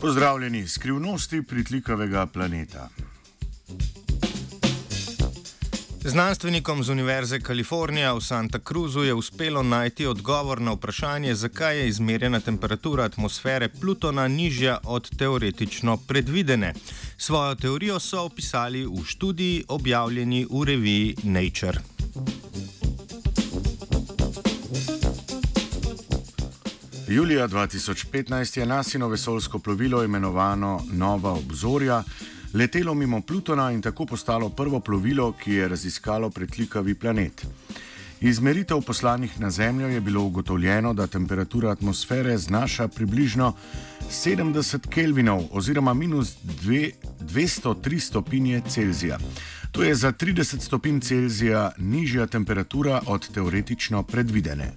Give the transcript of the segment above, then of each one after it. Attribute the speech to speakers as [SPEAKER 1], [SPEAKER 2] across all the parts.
[SPEAKER 1] Pozdravljeni, skrivnosti pritlikavega planeta.
[SPEAKER 2] Znanstvenikom z Univerze Kalifornija v Santa Cruzu je uspelo najti odgovor na vprašanje, zakaj je izmerjena temperatura atmosfere Plutona nižja od teoretično predvidene. Svojo teorijo so opisali v študiji objavljeni v reviji Nature.
[SPEAKER 1] Julija 2015 je nasino vesoljsko plovilo imenovano Nova obzorja letelo mimo Plutona in tako postalo prvo plovilo, ki je raziskalo pretlikavi planet. Izmeritev poslanih na Zemljo je bilo ugotovljeno, da temperatura atmosfere znaša približno 70 Kelvinov oziroma minus 203 stopinje Celzija. To je za 30 stopinj Celzija nižja temperatura od teoretično predvidene.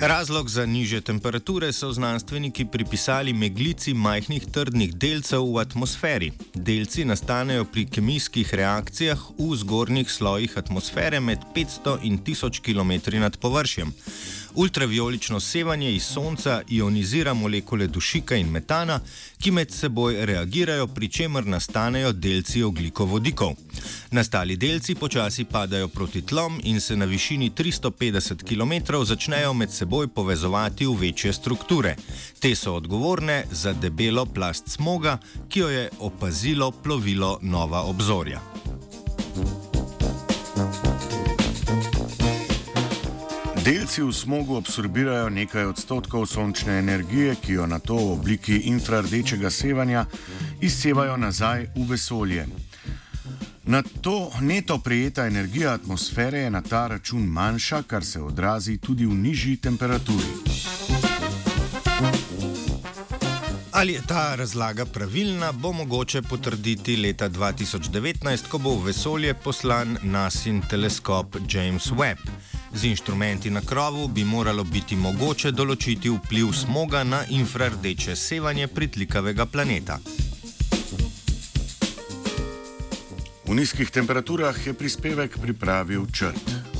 [SPEAKER 2] Razlog za niže temperature so znanstveniki pripisali meglici majhnih trdnih delcev v atmosferi. Delci nastanejo pri kemijskih reakcijah v zgornjih slojih atmosfere med 500 in 1000 km nad površjem. Ultraviolično sevanje iz Sonca ionizira molekule dušika in metana, ki med seboj reagirajo, pri čemer nastanejo delci oglikovodikov. Nastali delci počasi padajo proti tlom in se na višini 350 km začnejo med seboj povezovati v večje strukture. Te so odgovorne za debelo plast smoga, ki jo je opazilo plovilo Nova obzorja.
[SPEAKER 1] Delci v smogu absorbirajo nekaj odstotkov sončne energije, ki jo na to v obliki infrardečega sevanja izsevajo nazaj v vesolje. Na to neto prejeta energija atmosfere je na ta račun manjša, kar se odrazi tudi v nižji temperaturi.
[SPEAKER 2] Ali je ta razlaga pravilna, bo mogoče potrditi leta 2019, ko bo v vesolje poslan nasin teleskop James Webb. Z inštrumenti na krovu bi moralo biti mogoče določiti vpliv smoga na infrardeče sevanje pritlikavega planeta.
[SPEAKER 1] V nizkih temperaturah je prispevek pripravil črt.